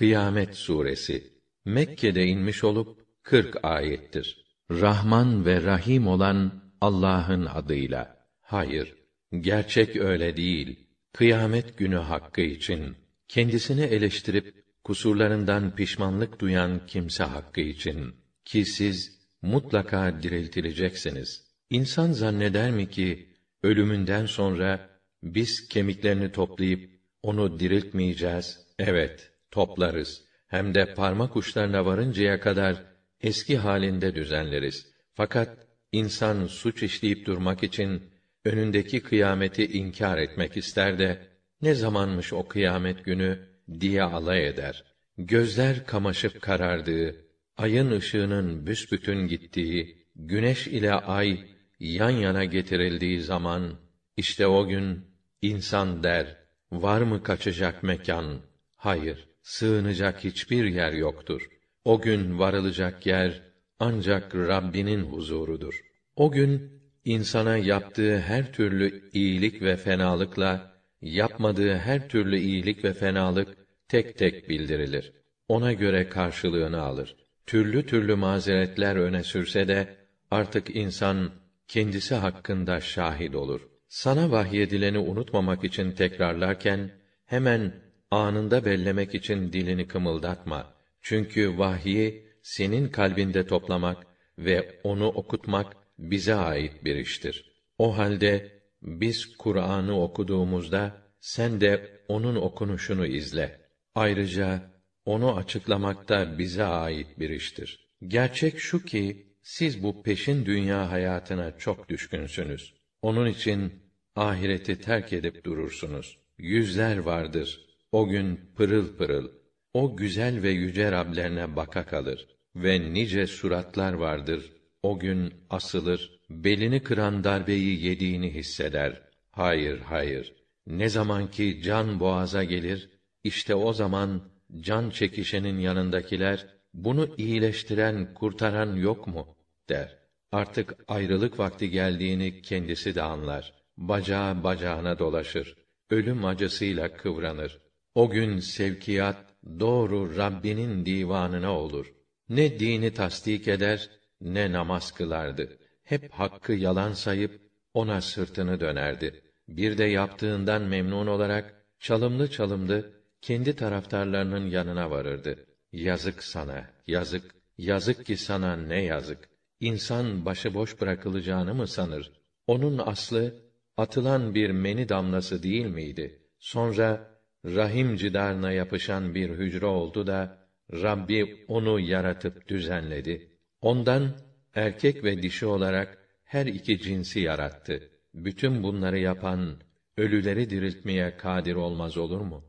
Kıyamet suresi Mekke'de inmiş olup 40 ayettir. Rahman ve Rahim olan Allah'ın adıyla. Hayır, gerçek öyle değil. Kıyamet günü hakkı için kendisini eleştirip kusurlarından pişmanlık duyan kimse hakkı için ki siz mutlaka diriltileceksiniz. İnsan zanneder mi ki ölümünden sonra biz kemiklerini toplayıp onu diriltmeyeceğiz? Evet, toplarız. Hem de parmak uçlarına varıncaya kadar eski halinde düzenleriz. Fakat insan suç işleyip durmak için önündeki kıyameti inkar etmek ister de ne zamanmış o kıyamet günü diye alay eder. Gözler kamaşıp karardığı, ayın ışığının büsbütün gittiği, güneş ile ay yan yana getirildiği zaman işte o gün insan der: Var mı kaçacak mekan? Hayır, sığınacak hiçbir yer yoktur. O gün varılacak yer ancak Rabbinin huzurudur. O gün insana yaptığı her türlü iyilik ve fenalıkla yapmadığı her türlü iyilik ve fenalık tek tek bildirilir. Ona göre karşılığını alır. Türlü türlü mazeretler öne sürse de artık insan kendisi hakkında şahit olur. Sana vahyedileni unutmamak için tekrarlarken hemen anında bellemek için dilini kımıldatma. Çünkü vahyi senin kalbinde toplamak ve onu okutmak bize ait bir iştir. O halde biz Kur'an'ı okuduğumuzda sen de onun okunuşunu izle. Ayrıca onu açıklamak da bize ait bir iştir. Gerçek şu ki siz bu peşin dünya hayatına çok düşkünsünüz. Onun için ahireti terk edip durursunuz. Yüzler vardır. O gün pırıl pırıl. O güzel ve yüce Rablerine baka kalır ve nice suratlar vardır. O gün asılır, belini kıran darbeyi yediğini hisseder. Hayır, hayır. Ne zaman ki can boğaza gelir, işte o zaman can çekişenin yanındakiler bunu iyileştiren, kurtaran yok mu der. Artık ayrılık vakti geldiğini kendisi de anlar. Bacağı bacağına dolaşır. Ölüm acısıyla kıvranır. O gün sevkiyat doğru Rabbinin divanına olur. Ne dini tasdik eder, ne namaz kılardı. Hep hakkı yalan sayıp ona sırtını dönerdi. Bir de yaptığından memnun olarak çalımlı çalımlı kendi taraftarlarının yanına varırdı. Yazık sana, yazık, yazık ki sana ne yazık. İnsan başıboş bırakılacağını mı sanır? Onun aslı atılan bir meni damlası değil miydi? Sonra rahim cidarına yapışan bir hücre oldu da Rabbi onu yaratıp düzenledi. Ondan erkek ve dişi olarak her iki cinsi yarattı. Bütün bunları yapan ölüleri diriltmeye kadir olmaz olur mu?